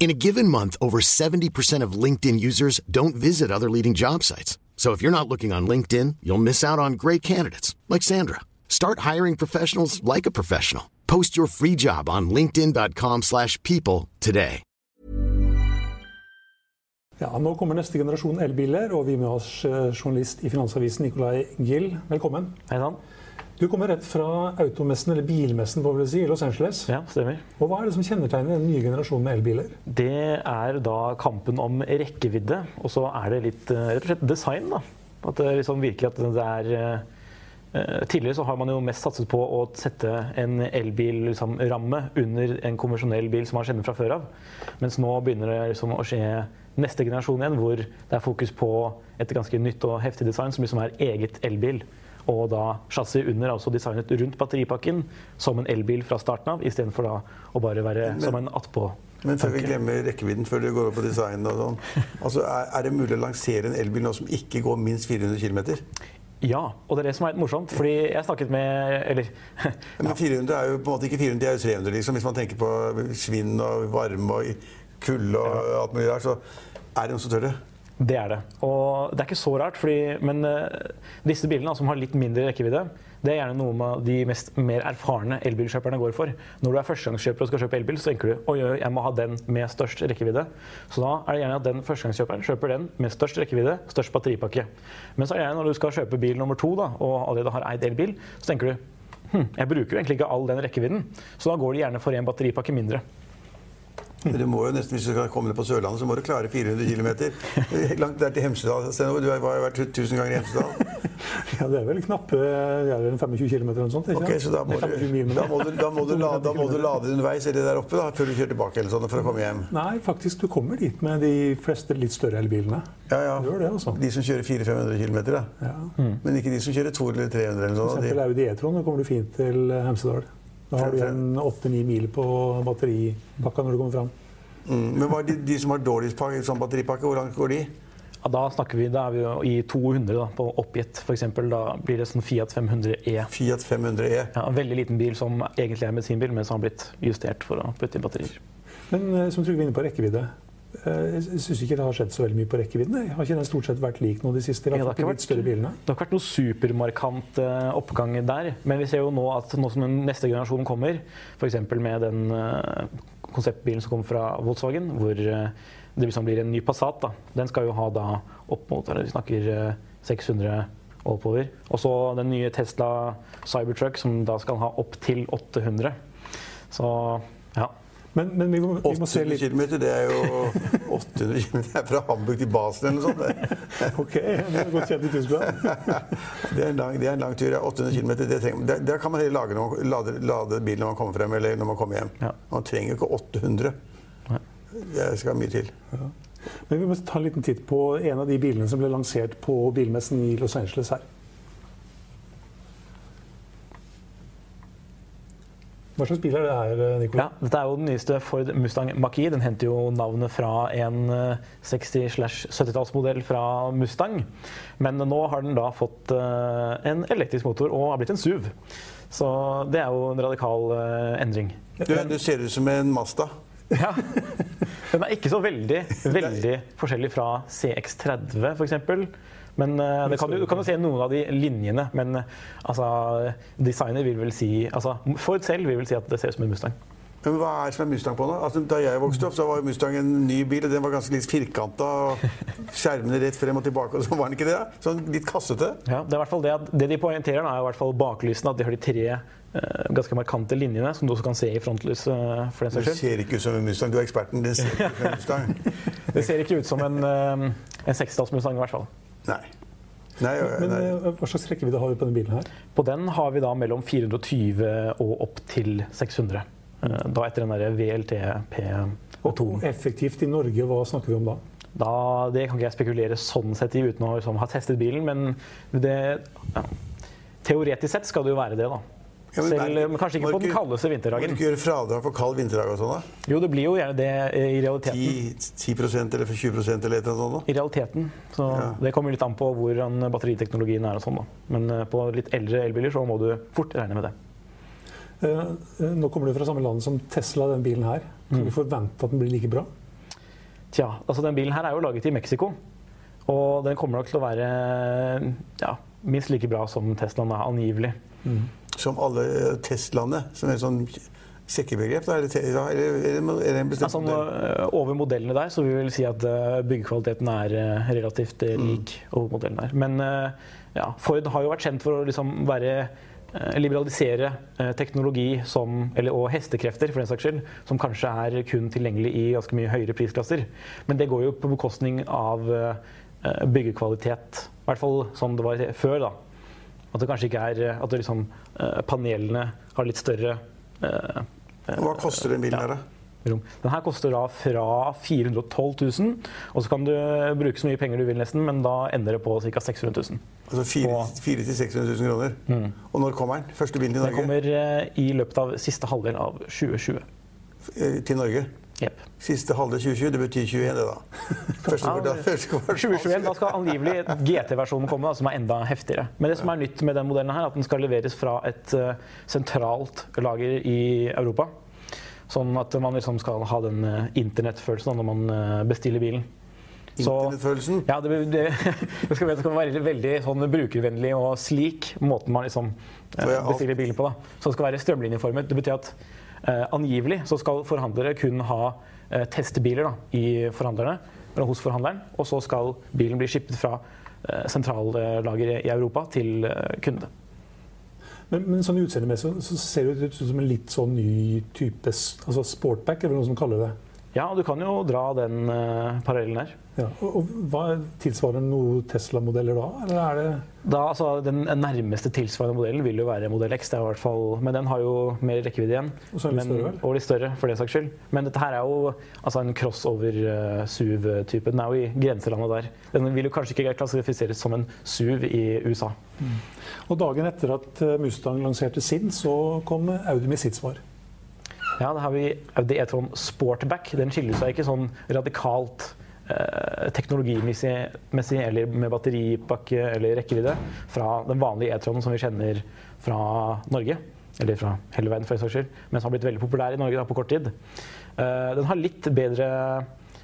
In a given month, over 70% of LinkedIn users don't visit other leading job sites. So if you're not looking on LinkedIn, you'll miss out on great candidates like Sandra. Start hiring professionals like a professional. Post your free job on linkedin.com/people slash people today. Ja, Nå kommer neste generasjon elbiler, og vi med oss eh, journalist i Finansavisen Nicolai Gill. Velkommen. Hei sann. Du kommer rett fra automessen, eller bilmessen vi si, i Los Angeles. Ja, stemmer. Og Hva er det som kjennetegner den nye generasjonen med elbiler? Det er da kampen om rekkevidde, og så er det litt eh, rett og slett design. da. At det liksom virker at det er eh, Tidligere så har man jo mest satset på å sette en elbilramme liksom, under en konvensjonell bil som man kjenner fra før av. Mens nå begynner det liksom å skje neste generasjon igjen, hvor det er fokus på et ganske nytt og heftig design som liksom er eget elbil. Og da chassis under altså designet rundt batteripakken som en elbil fra starten av, istedenfor da å bare være som en attpå. Men før vi glemmer rekkevidden, før du går opp på design og sånn. Altså, er, er det mulig å lansere en elbil nå som ikke går minst 400 km? Ja, og det er det som er litt morsomt. Fordi jeg snakket med Eller Men 400 er jo på en måte ikke 400, det er jo 300, liksom. Hvis man tenker på svinn og varme og kulde og alt mulig der, så er det noen som tør det. Det er det. Og det er ikke så rart, fordi, men uh, disse bilene som har litt mindre rekkevidde, det er gjerne noe med de mest, mer erfarne elbilkjøperne går for. Når du er førstegangskjøper og skal kjøpe elbil, så tenker du oi, jeg må ha den med størst rekkevidde. Så da er det gjerne at den førstegangskjøperen kjøper den med størst rekkevidde, størst batteripakke. Men så er det gjerne når du skal kjøpe bil nummer to da, og allerede har eid elbil, så tenker du hm, jeg bruker jo egentlig ikke all den rekkevidden, så da går det gjerne for en batteripakke mindre. Du må jo nesten, Hvis du skal komme deg på Sørlandet, så må du klare 400 km. Langt der til Hemsedal. Stenover. Du har jo vært 1000 ganger i Hemsedal. Ja, Det er vel knappe det er vel 25 km eller noe sånt? ikke Ok, så da må, Det 25 mil du, da, må du, da, må du lade, da må du lade underveis eller der oppe da, før du kjører tilbake eller sånn, for å komme hjem. Nei, faktisk, du kommer dit med de fleste litt større elbilene. Ja, ja. Du gjør det, også. De som kjører 400-500 km, da. Ja. Men ikke de som kjører 200 eller 300 eller For sånn. eksempel Audi E-tron, da kommer du fint til Hemsedal. Da har du en 8-9 mil på batteripakka når du kommer fram. mm. Men hva er de, de som har dårligst pakke, sånn batteripakke, hvor langt går de? Ja, da snakker vi, da er vi jo i 200 da, på oppgitt, f.eks. Da blir det sånn Fiat 500 E. Fiat 500 E. Ja, en veldig liten bil som egentlig er medisinbil, men som har blitt justert for å putte inn batterier. Men eh, som Trygve er inne på rekkevidde. Eh, Jeg syns ikke det har skjedd så veldig mye på rekkevidden. Har ikke den stort sett vært lik nå de siste? Ja, det har ikke vært- større bilene? Det har ikke vært noe supermarkant eh, oppgang der. Men vi ser jo nå at nå som den neste generasjonen kommer, f.eks. med den eh, konseptbilen som kommer fra Volkswagen, hvor det liksom blir en ny Passat, da. den skal jo ha da opp mot eller vi snakker eh, 600 og oppover. Og så den nye Tesla Cybertruck, som da skal ha opp til 800. Så ja. Men, men vi, må, vi må se 800 litt km, det er jo 800 km fra Hamburg til Basel eller noe sånt. Ok, det er godt kjent i Tyskland. Det er en lang, det er en lang tur. ja. 800 km. Det trenger, der, der kan man heller lage når lade, lade bilen når man kommer frem eller når man kommer hjem. Ja. Man trenger ikke 800. Det skal mye til. Men vi må ta en liten titt på en av de bilene som ble lansert på bilmessen i Los Angeles her. Hva slags bil er det her, Nicolai? Ja, dette er jo den nyeste Ford Mustang Mach-E. Den henter jo navnet fra en eh, 60-70-tallsmodell fra Mustang. Men nå har den da fått eh, en elektrisk motor og har blitt en SUV. Så det er jo en radikal eh, endring. Du, du ser ut som en Mazda. Ja. Den er ikke så veldig, veldig forskjellig fra CX30 f.eks. Men eh, det kan, du, kan jo se noen av de linjene. Men eh, altså, designer vil vel si altså, Ford selv vil vel si at det ser ut som en Mustang. Men hva er det som er Mustang på den? Altså, da jeg vokste opp, så var Mustang en ny bil. og Den var ganske litt firkanta. Skjermene rett frem og tilbake. og så var den ikke det? da? Sånn litt kassete. Ja, det er i hvert fall det at det de poengterer, er i hvert fall baklysene. At de har de tre ganske markante linjene, som du også kan se i frontlys. eh, for den Det saks skyld. ser ikke ut som en Mustang. Du er eksperten. Det ser ikke ut som en Mustang. Det ser ikke ut som en, eh, en seksdalsmustang, i hvert fall. Nei. Nei, Men nei. eh, hva slags rekkevidde har vi på denne bilen her? På den har vi da mellom 420 og opp til 600. Eh, Da etter den der VLTP og 2. Og effektivt i Norge, hva snakker vi om da? Da, det kan ikke jeg spekulere sånn sett i uten å liksom, ha testet bilen, men det, ja. teoretisk sett skal det jo være det, da. Ja, men Selv, men kanskje ikke på den kaldeste vinterdagen. Må du ikke gjøre fradrag for kald vinterdag og sånn, da? Jo, det blir jo gjerne det i realiteten. 10% eller 20 eller et eller annet sånt? Da. I realiteten. Så Ja. Det kommer litt an på hvordan batteriteknologien er og sånn, da. Men eh, på litt eldre elbiler så må du fort regne med det. Eh, eh, Nå kommer du fra samme land som Tesla, den bilen her. Kan vi forvente at den blir like bra? Tja, altså den bilen her er jo laget i Mexico. Og den kommer nok til å være ja, minst like bra som Teslaen er angivelig. da? Som alle Teslaene, som er et sånn sekkebegrep? Da? Eller, eller, eller, er det en bestemt Altså, modell? eh, over modellene der så vi vil si at eh, byggekvaliteten er eh, relativt lik lik over modellen der. Men ja, Ford har jo vært kjent for å liksom være liberalisere teknologi som, eller, og hestekrefter for den saks skyld, som kanskje er kun tilgjengelig i ganske mye høyere prisklasser. Men det går jo på bekostning av byggekvalitet. I hvert fall sånn det var før. da. At det kanskje ikke er At det liksom, panelene har litt større eh, Hva koster den bilen rom. Den her koster da fra 412 000, og så kan du bruke så mye penger du vil nesten, men da ender det på ca. 600 000. Altså 400 000-600 000 kroner. Og når kommer den? Første bilen til Den kommer eh, i løpet av siste halvdel av 2020. Eh, Til Norge? Jepp. Siste halve 2020, det betyr 21 det, da. Første kvartal, første kvartal. 2021, Da skal angivelig GT-versjonen komme, da, som er enda heftigere. Men det som er nytt med den modellen, her, er at den skal leveres fra et eh, sentralt lager i Europa. Sånn at man liksom skal ha den uh, internettfølelsen når man eh, bestiller bilen. Så- Internettfølelsen? Ja, det, det, det, skal, være veldig, veldig sånn brukervennlig og slik måten man liksom eh, bestiller bilen på. da. Så det skal være strømlinjeformet. Det betyr at eh, angivelig så skal forhandlere kun ha eh, testbiler da, i forhandlerne, eller hos forhandleren, og så skal bilen bli skippet fra eh, sentrallageret i Europa til eh, kunde. Men, men sånn utseendemessig så ser det ut som en litt sånn ny type altså sportback, er det noen som kaller det. Ja, du kan jo dra den uh, parallellen her. Ja. Og, og hva Tilsvarer noe Tesla-modeller da? Eller er det Da, altså, den nærmeste tilsvarende modellen vil jo være modell X, det er i hvert fall, men den har jo mer rekkevidde igjen. Og så er litt Men- større? Og litt større, for den saks skyld. Men dette her er jo altså, en crossover-SUV-type. Den er jo i grenselandet der. Den vil jo kanskje ikke klassifiseres som en SUV i USA. Og dagen etter at eh, Mustang lanserte sin, så kom Audi med sitt svar. Ja, da har vi Audi E-tron Sportback. Den skiller seg ikke sånn radikalt eh, teknologimessig eller med batteripakke eller rekkevidde fra den vanlige E-tronen som vi kjenner fra Norge. Eller fra hele verden, for en saks skyld. Men som har blitt veldig populær i Norge da, på kort tid. Eh, den har litt bedre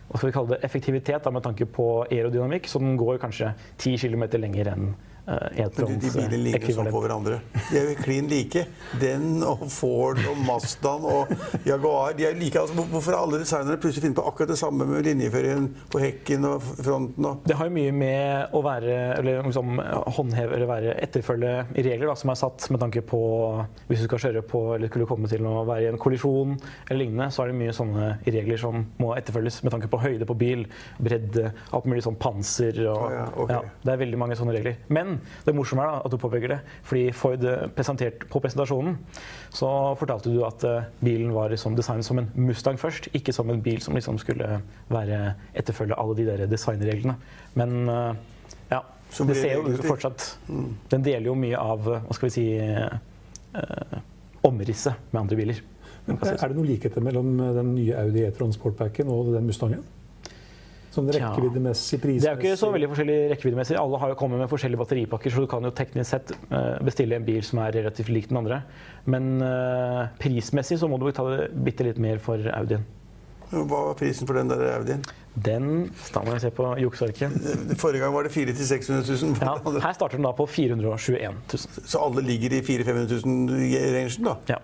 hva skal vi kalle det, effektivitet da, med tanke på aerodynamikk, så den går kanskje 10 km lenger enn de, E-trons de bilene eh, ligner sånn på hverandre. De er jo klin like. Den og Ford og Mazdaen og Jaguar. De er like, altså, hvorfor har alle designere plutselig funnet på akkurat det samme med linjeføringen på hekken og fronten? Og Det har jo mye med å være, eller liksom håndheve eller være etterfølge i regler da, som er satt med tanke på hvis du skal kjøre på eller skulle komme til å være i en kollisjon eller lignende, så er det mye sånne regler som må etterfølges med tanke på høyde på bil, bredde, alt mulig sånn panser og ja, ok. Det er veldig mange sånne regler. Men det morsomme er da at du påpeker det, fordi Ford presenterte på presentasjonen så fortalte du at eh, bilen var liksom designet som en Mustang først, ikke som en bil som liksom skulle være etterfølge alle de der designreglene. Men eh, ja, det ser jo fortsatt Den deler jo mye av eh, hva skal vi si eh, omrisset med andre biler. Men er det noen likheter mellom eh, den nye Audi E-tron Sportbacken og den Mustangen? Sånn rekkeviddemessig prismessig? Det er jo ikke så veldig forskjellig rekkeviddemessig. Alle har jo kommet med forskjellige batteripakker, så du kan jo teknisk sett eh, bestille en bil som er relativt lik den andre. Men uh, prismessig så må du betale bitte litt mer for Audien. hva var prisen for den der Audien? Den Da må jeg se på juksearket. Forrige gang var det 400 000-600 000. Ja, her starter den da på 421 000. Så alle ligger i 400 000-500 000-rangen, da? Ja.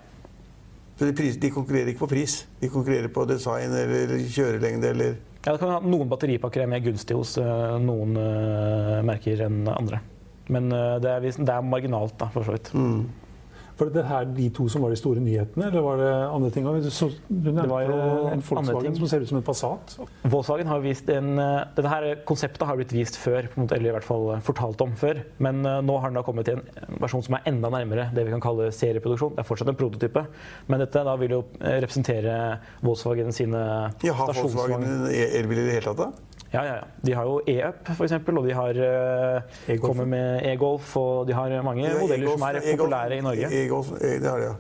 Så de, pris, de konkurrerer ikke på pris. De konkurrerer på design eller kjørelengde eller Ja, det kan ha Noen batteripakker er mer gunstig hos eh, noen eh, merker enn andre. Men eh, det, er, det er marginalt, da, for så vidt. Var det, det her de to som var de store nyhetene, eller var det andre ting? Du, så, du nevnte var en Volkswagen ting. som ser ut som en Passat. Volkswagen har vist en, eh, dette her konseptet har blitt vist før, på en måte, eller i hvert fall fortalt om før. Men eh, nå har den da kommet til en versjon som er enda nærmere det vi kan kalle serieproduksjon. Det er fortsatt en prototype, men dette da vil jo eh, representere Volkswagen sine Ja, har Volkswagen elbil i det hele tatt, da? Ja, ja, ja. De har jo E-Up, f.eks., og de har E-Golf. kommer med E-Golf, og de har mange Ja, modeller som er populære i Norge. E-Golf, e- det har de, ja.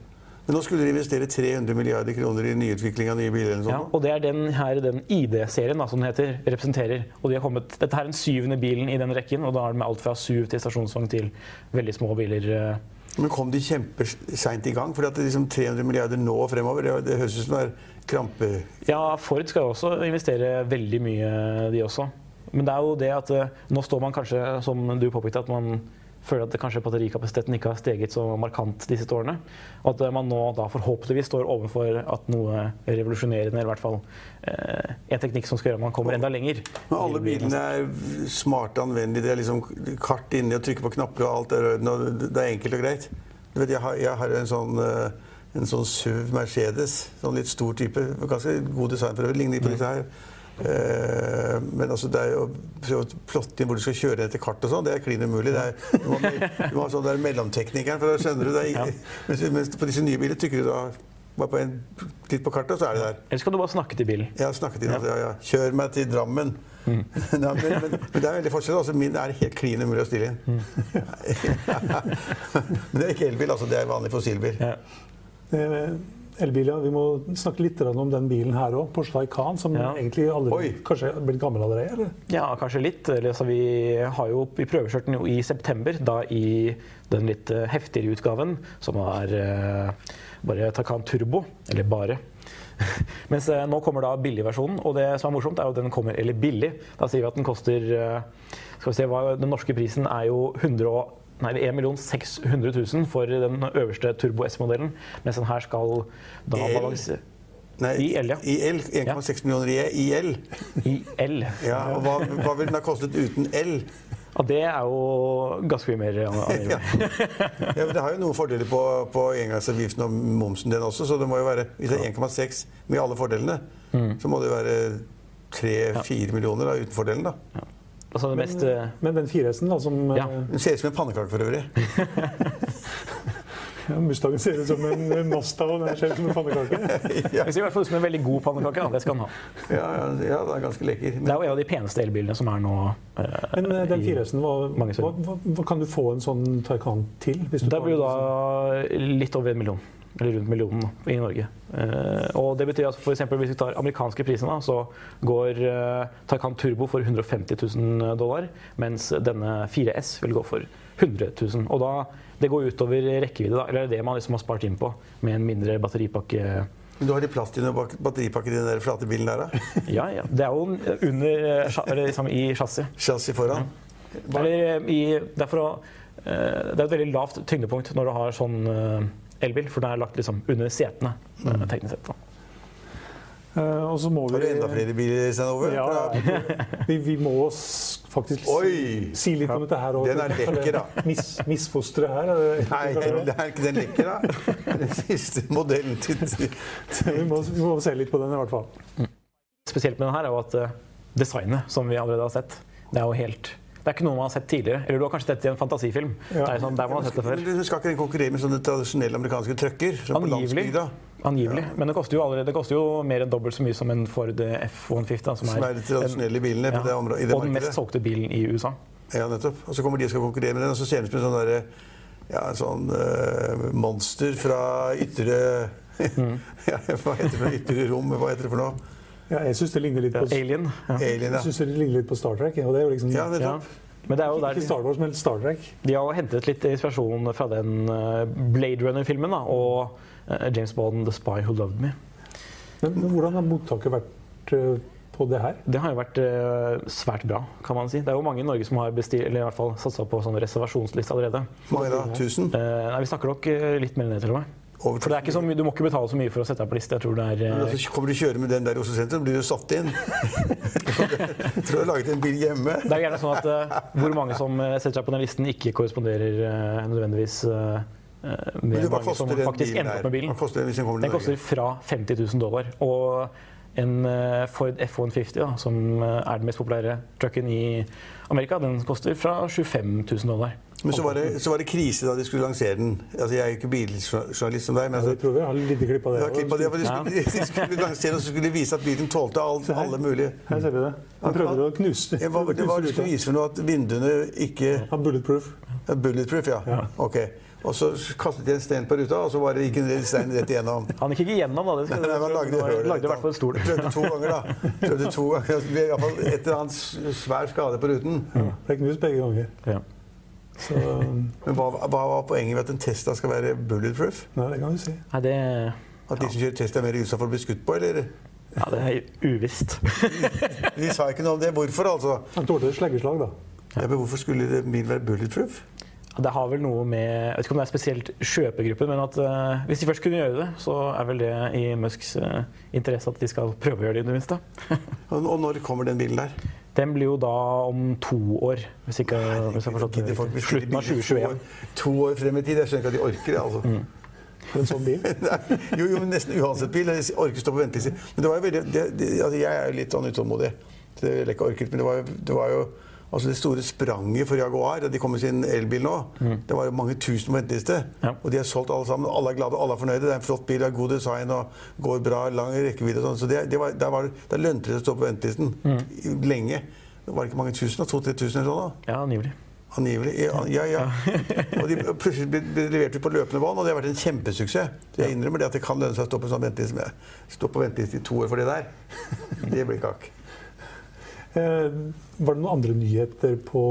Men nå skulle de investere 300 milliarder kroner i nyutvikling av nye biler. eller sånt. Ja, og det er den her, den ID-serien som den heter, representerer. Og de har kommet, dette er den syvende bilen i den rekken, og da har de alt fra SUV til stasjonsvogn til veldig små biler. eh. Men kom de kjempeseint i gang? Det liksom 300 milliarder nå og fremover, det, det høres ut som det er krampe... Ja, Ford skal jo også investere veldig mye, de også. Men det er jo det at eh, nå står man kanskje, som du påpekte, at man føler at kanskje batterikapasiteten ikke har steget så markant de siste årene. Og at eh, man nå da forhåpentligvis står overfor at noe revolusjonerende, eller i hvert fall eh, en teknikk som skal gjøre at man kommer enda lenger. Men alle bilene er smarte, anvendelige. Det er liksom kart inni og trykke på knapper og alt er i og Det er enkelt og greit. Du vet, jeg har, jeg har en sånn eh, en sånn SUV Mercedes. Sånn litt stor type. Ganske god design for øvrig. Ligner på disse her. Uh, men altså det er jo prøve å plotte inn hvor du skal kjøre etter kart og sånn, det er klin umulig. Det er, du må, du må ha sånn der mellomteknikeren, for da skjønner du det. er- Mens, mens på disse nye biler trykker du da bare på en, litt på kartet, og så er det der. Eller skal du bare snakke til bilen? Ja, snakke til den. altså, ja, ja. Kjør meg til Drammen. Mm. Nei, men, men, men det er veldig forskjell. Altså, min er helt klin umulig å stille inn. Mm. men det er ikke elbil, altså. Det er vanlig fossilbil. Ja. Eh, Elbil. Vi må snakke litt om den bilen her òg. Porsche Taycan, som Ja. egentlig aldri, kanskje er blitt gammel allerede? Eller? Ja, kanskje litt. Altså, vi, har jo, vi prøvekjørte den jo i september, da i den litt eh, heftigere utgaven, som er eh, bare Taycan Turbo. Eller bare. Mens eh, nå kommer da billigversjonen, og det som er morsomt, er jo at den kommer eller billig. Da sier vi at den koster eh, Skal vi se, hva, Den norske prisen er jo 100 og Nei, det er 1 600 000 for den øverste Turbo S-modellen, mens den her skal da balanse... Nei, I L, ja. I L. 1,6 millioner i, i L. i L. Ja, og hva, hva ville den ha kostet uten L? Ja, det er jo ganske mye mer angivelig. Ja, men Det har jo noen fordeler på, på engangsavgiften og momsen den også, så det må jo være Hvis det er 1,6 med alle fordelene, Mm. så må det jo være 3-4 millioner da, uten fordelen. da. Altså det mest Men den 4S-en, da, som Ja. eh, Den ser ut som en pannekake for øvrig. ja, Mustangen ser ut som en Masta, og den ser ut som en pannekake. ja. Den ser i hvert fall ut som en veldig god pannekake. Da. Det skal den ha. Ja, ja, ja, det er ganske lekker. Det er jo en av de peneste elbilene som er nå. Uh, Men eh, den 4S-en, hva, hva, hva, hva kan du få en sånn Taycan til? Hvis du Der blir jo sånn- da litt over en million. Eller rundt millionen i Norge. Eh, og det betyr at for eksempel hvis vi tar amerikanske priser, så går uh, Taycan Turbo for 150 000 dollar, mens denne 4S vil gå for 100 000. Og da, det går utover rekkevidde, da, eller det man liksom har spart inn på med en mindre batteripakke. Men du har litt plass til noen batteripakker i den der flate bilen der, da? Ja, ja. Det er jo under, eh, eller liksom i chassis. Chassis foran? Eller i, det, er å, eh, det er et veldig lavt tyngdepunkt når du har sånn eh, elbil, for den er lagt liksom under setene. Mm. teknisk sett. Da. Eh, og så må Har du enda flere biler, Stein Ove? Ja, vi, vi må faktisk si, si litt om dette her. òg. Den er lekker, da. Mis, misfosteret her. er det- Nei, det er ikke den lekker, da. Den siste modellen til vi, må, vi må se litt på den i hvert fall. Spesielt med den her er jo at eh, designet, som vi allerede har sett, det er jo helt det er ikke noe man har sett tidligere. Eller du har kanskje sett det i en fantasifilm. Ja. Det er sånn, der man har sett det før. Men du skal ikke den konkurrere med sånne tradisjonelle amerikanske trucker? Angivelig. på Angivelig. Ja. Men det koster jo, allerede, det koster jo mer enn dobbelt så mye som en Ford F-150. da, Som Som er de tradisjonelle bilene på det området- i det og den mest solgte bilen i USA. Ja, nettopp. Og så kommer de og skal konkurrere med den, og så ser den ut som en sånn der, ja, sånn uh, monster fra ytre Mm. ja, Hva heter det for? Ytre rom? Hva heter det for noe? Ja, jeg syns det ligner litt på, Alien. Ja. Alien, jeg synes det ligner litt på Star Trek. Og det er jo liksom, Ja, det er Men det er jo Ikke der Star Wars, men Star Trek. De har hentet litt inspirasjon fra den eh, Blade Runner-filmen og eh, James Bond, 'The Spy Who Loved Me'. Men, men hvordan har mottaket vært eh, på det her? Det har jo vært svært bra, kan man si. Det er jo mange i Norge som har bestilt, eller i hvert fall satsa på sånn reservasjonsliste allerede. Mange da? 1000? Eh, nei, Vi snakker nok litt mer enn det, til og med. For det er ikke så mye, Du må ikke betale så mye for å sette deg på liste. Jeg tror det er Men eh, så kommer du kjøre med den der i Oslo sentrum, blir du satt inn. Jeg tror du har laget en bil hjemme. Det er gjerne sånn at uh, hvor mange som eh, setter seg på den listen, ikke korresponderer uh, nødvendigvis eh, eh, med mange som faktisk ender opp med bilen. Hva koster den den Den koster fra 50 000 dollar. Og en eh, Ford F-150, da, som eh, er den mest populære trucken i Amerika, den koster fra 25 000 dollar. Men så var, det, så var det krise da de skulle lansere den. Altså, Jeg er jo ikke biljournalist som deg, men Ja, altså, jeg tror vi har litt klipp av det. jeg har klipp av det, for de skulle, de skulle lansere, og så skulle de vise at bilen tålte alt, her. alle mulige Her ser vi det. Han prøvde å knuse. Ja, hva, det var det skulle vise for noe at vinduene ikke Han bulletproof. ja, Bulletproof, ja. Ok. Og så kastet de en stein på ruta, og så var det gikk en stein rett igjennom. Han gikk ikke igjennom, da. Det skal, Nei, man lagde høl. lagde i hvert fall en stol. Prøvde to ganger, da. Prøvde to ganger. Det ble i hvert fall et eller annet svær skade på ruten. Ja. Ble knust begge ganger. Ja. Så Men hva, hva var poenget med at en Tesla skal være bulletproof? Nei, det kan du si. Nei, det, At de som kjører Tesla er mer utsatt for å bli skutt på, eller? ja, det er uvisst. De sa ikke noe om det. Hvorfor, altså? Han tålte et sleggeslag, da. Ja, men hvorfor skulle det- bilen være bulletproof? Det har vel noe med Jeg vet ikke om det er spesielt kjøpegruppen, men at uh, hvis de først kunne gjøre det, så er vel det i Musks uh, interesse at de skal prøve å gjøre det, i det minste. Og, når kommer den bilen der? Den blir jo da om to år, hvis ikke hvis jeg forstått det folk riktig. Slutten av 2021. to 2021. år- To år frem i tid? Jeg skjønner ikke at de orker det. altså. Mm. En sånn bil. Jo, jo, men nesten uansett bil. Jeg orker stå på venteliste. Men det var jo veldig, det, det, altså jeg er jo litt sånn utålmodig. Det ville jeg ikke orket, men det var, jo- det var jo altså det store spranget for Jaguar da de kom med sin elbil nå. Det var jo mange tusen på venteliste. Mm. Ja. Og de har solgt alle sammen. Alle er glade, alle er fornøyde. Det er en flott bil, har god design og går bra, lang rekkevidde og sånn. Så det, det var, der, var, det- der lønte det å stå på ventelisten Mm. lenge. Det var ikke mange tusen, da? 2000-3000 eller sånn? da? Ja, angivelig. Angivelig. Ja, ja. ja. Og de plutselig ble levert ut på løpende bånd, og det har vært en kjempesuksess. Så jeg innrømmer det at det kan lønne seg å stå på sånn venteliste stå på venteliste i to år for det der. Det blir kakk. Eh, var det noen andre nyheter på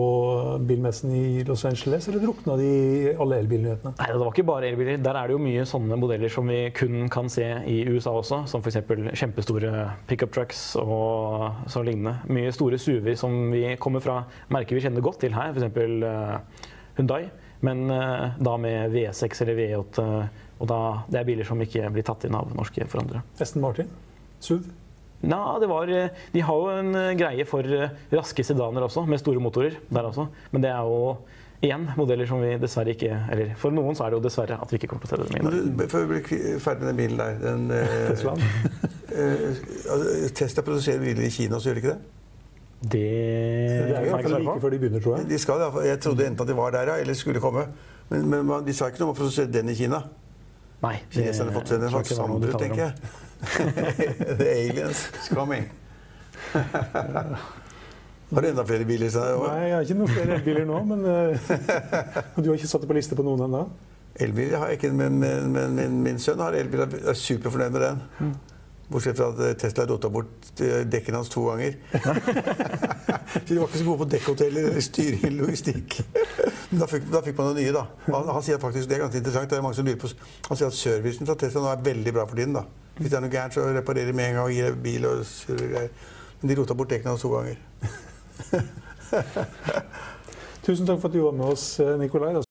bilmessen i Los Angeles, eller drukna de alle elbilnyhetene? Nei, det var ikke bare elbiler. Der er det jo mye sånne modeller som vi kun kan se i USA også. Som f.eks. kjempestore pickup trucks og så lignende. Mye store SUV-er som vi kommer fra merker vi kjenner godt til her, f.eks. Uh, Hundai. Men eh, da med V6 eller V8. og da, det er biler som ikke blir tatt inn av norske forhandlere. Aston Martin? SUV? Nei, det var, eh, De har jo en eh, greie for eh, raske sedaner også, med store motorer der også. Men det er jo igjen modeller som vi dessverre ikke Eller for noen så er det jo dessverre at vi ikke kommer til å se dem i Men Norge. du, før vi blir ferdig med den bilen der den, eh, eh, altså, Tesla produserer biler i Kina, så gjør de ikke det? Det, Det er kan jo i jeg hvert ikke like før de begynner, tror jeg. De skal, jeg trodde enten at de var der, ja, eller skulle komme. Men, men de sa ikke noe om å produsere den i Kina. Nei, Kineserne fått seg en jeg slags detaljer tenker jeg. The aliens coming. Har du enda flere biler? Så, Nei, jeg har ikke noen flere elbiler nå, men eh, Du har ikke satt det på liste på noen ennå? Elbil har jeg ikke, men, men, men min, min sønn har elbil Jeg er superfornøyd med den. Bortsett fra at Tesla rota bort eh, dekkene hans to ganger. Så de var ikke så gode på dekkhoteller eller styring eller logistikk. Men da fikk, da fikk man noe nye, da. Han, han sier faktisk, det er ganske interessant, det er mange som lurer på, han sier at servicen fra Tesla nå er veldig bra for tiden. da. Hvis det er noe gærent, så reparerer de med en gang og gir bil og greier. Men de rota bort dekkene hans to ganger. Tusen takk for at du var med oss, eh, Nikolai.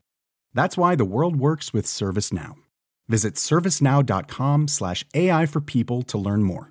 That's why the world works with ServiceNow. Visit servicenow.com slash AI for people to learn more.